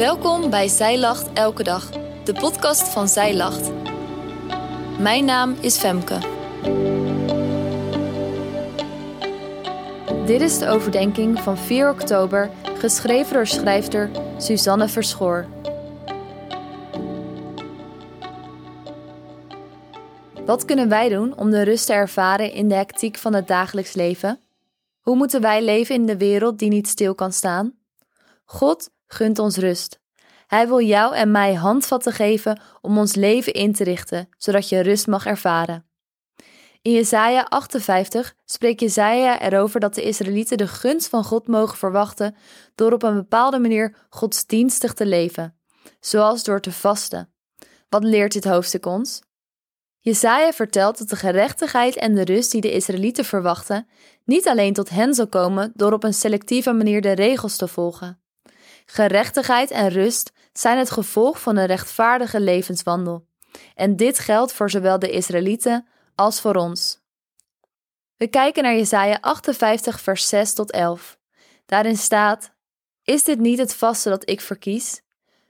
Welkom bij Zij Lacht Elke Dag, de podcast van Zij Lacht. Mijn naam is Femke. Dit is de overdenking van 4 oktober, geschreven door schrijfster Suzanne Verschoor. Wat kunnen wij doen om de rust te ervaren in de hectiek van het dagelijks leven? Hoe moeten wij leven in de wereld die niet stil kan staan? God gunt ons rust. Hij wil jou en mij handvatten geven om ons leven in te richten, zodat je rust mag ervaren. In Jesaja 58 spreekt Jesaja erover dat de Israëlieten de gunst van God mogen verwachten door op een bepaalde manier godsdienstig te leven, zoals door te vasten. Wat leert dit hoofdstuk ons? Jesaja vertelt dat de gerechtigheid en de rust die de Israëlieten verwachten, niet alleen tot hen zal komen door op een selectieve manier de regels te volgen. Gerechtigheid en rust zijn het gevolg van een rechtvaardige levenswandel. En dit geldt voor zowel de Israëlieten als voor ons. We kijken naar Jesaja 58 vers 6 tot 11. Daarin staat: Is dit niet het vaste dat ik verkies?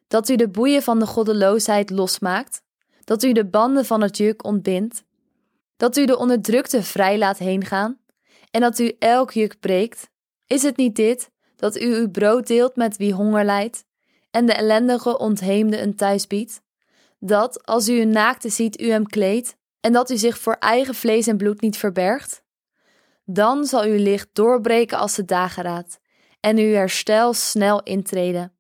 Dat u de boeien van de goddeloosheid losmaakt? Dat u de banden van het juk ontbindt? Dat u de onderdrukte vrij laat heengaan? En dat u elk juk breekt? Is het niet dit, dat u uw brood deelt met wie honger lijdt? En de ellendige ontheemde een thuis biedt? Dat, als u een naakte ziet, u hem kleedt? En dat u zich voor eigen vlees en bloed niet verbergt? Dan zal uw licht doorbreken als de dageraad, en uw herstel snel intreden.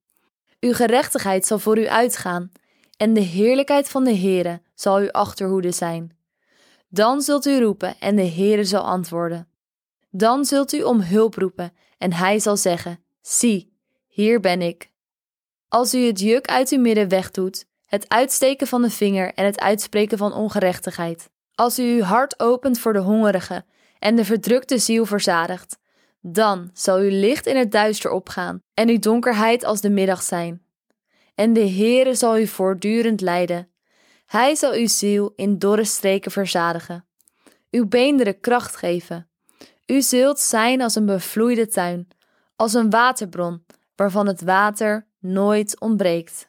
Uw gerechtigheid zal voor u uitgaan, en de heerlijkheid van de Heere zal uw achterhoede zijn. Dan zult u roepen, en de Heere zal antwoorden. Dan zult u om hulp roepen, en hij zal zeggen: Zie, hier ben ik. Als u het juk uit uw midden wegdoet, het uitsteken van de vinger en het uitspreken van ongerechtigheid, als u uw hart opent voor de hongerige en de verdrukte ziel verzadigt, dan zal uw licht in het duister opgaan en uw donkerheid als de middag zijn. En de Heere zal u voortdurend leiden. Hij zal uw ziel in dorre streken verzadigen, uw beenderen kracht geven. U zult zijn als een bevloeide tuin, als een waterbron, waarvan het water nooit ontbreekt.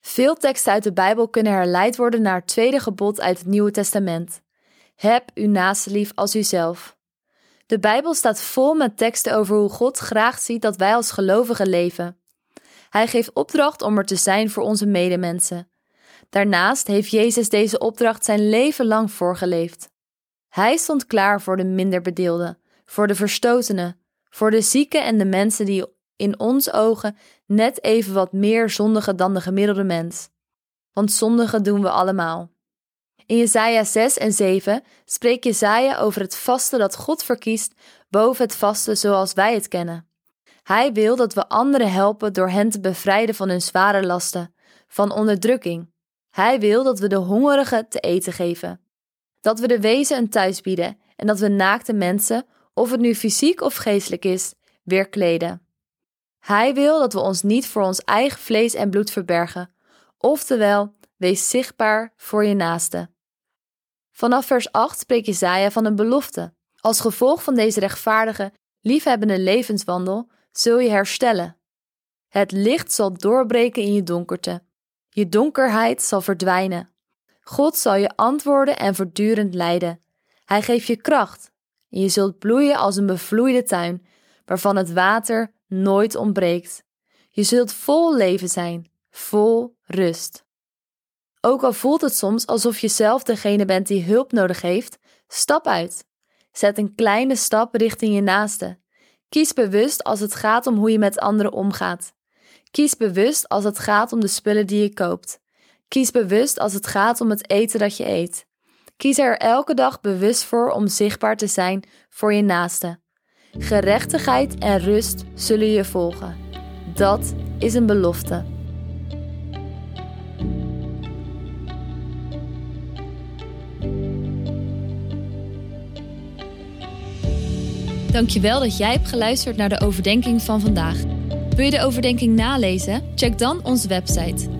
Veel teksten uit de Bijbel kunnen herleid worden naar het tweede gebod uit het Nieuwe Testament. Heb uw naaste lief als uzelf. De Bijbel staat vol met teksten over hoe God graag ziet dat wij als gelovigen leven. Hij geeft opdracht om er te zijn voor onze medemensen. Daarnaast heeft Jezus deze opdracht zijn leven lang voorgeleefd. Hij stond klaar voor de minder bedeelden, voor de verstotenen, voor de zieken en de mensen die in ons ogen net even wat meer zondigen dan de gemiddelde mens. Want zondigen doen we allemaal. In Jesaja 6 en 7 spreekt Jesaja over het vasten dat God verkiest boven het vasten zoals wij het kennen. Hij wil dat we anderen helpen door hen te bevrijden van hun zware lasten, van onderdrukking. Hij wil dat we de hongerigen te eten geven. Dat we de wezen een thuis bieden en dat we naakte mensen, of het nu fysiek of geestelijk is, weer kleden. Hij wil dat we ons niet voor ons eigen vlees en bloed verbergen, oftewel, wees zichtbaar voor je naaste. Vanaf vers 8 spreekt Jezaja van een belofte. Als gevolg van deze rechtvaardige, liefhebbende levenswandel zul je herstellen. Het licht zal doorbreken in je donkerte. Je donkerheid zal verdwijnen. God zal je antwoorden en voortdurend leiden. Hij geeft je kracht. En je zult bloeien als een bevloeide tuin, waarvan het water nooit ontbreekt. Je zult vol leven zijn, vol rust. Ook al voelt het soms alsof je zelf degene bent die hulp nodig heeft, stap uit. Zet een kleine stap richting je naaste. Kies bewust als het gaat om hoe je met anderen omgaat. Kies bewust als het gaat om de spullen die je koopt. Kies bewust als het gaat om het eten dat je eet. Kies er elke dag bewust voor om zichtbaar te zijn voor je naaste. Gerechtigheid en rust zullen je volgen. Dat is een belofte. Dankjewel dat jij hebt geluisterd naar de overdenking van vandaag. Wil je de overdenking nalezen? Check dan onze website.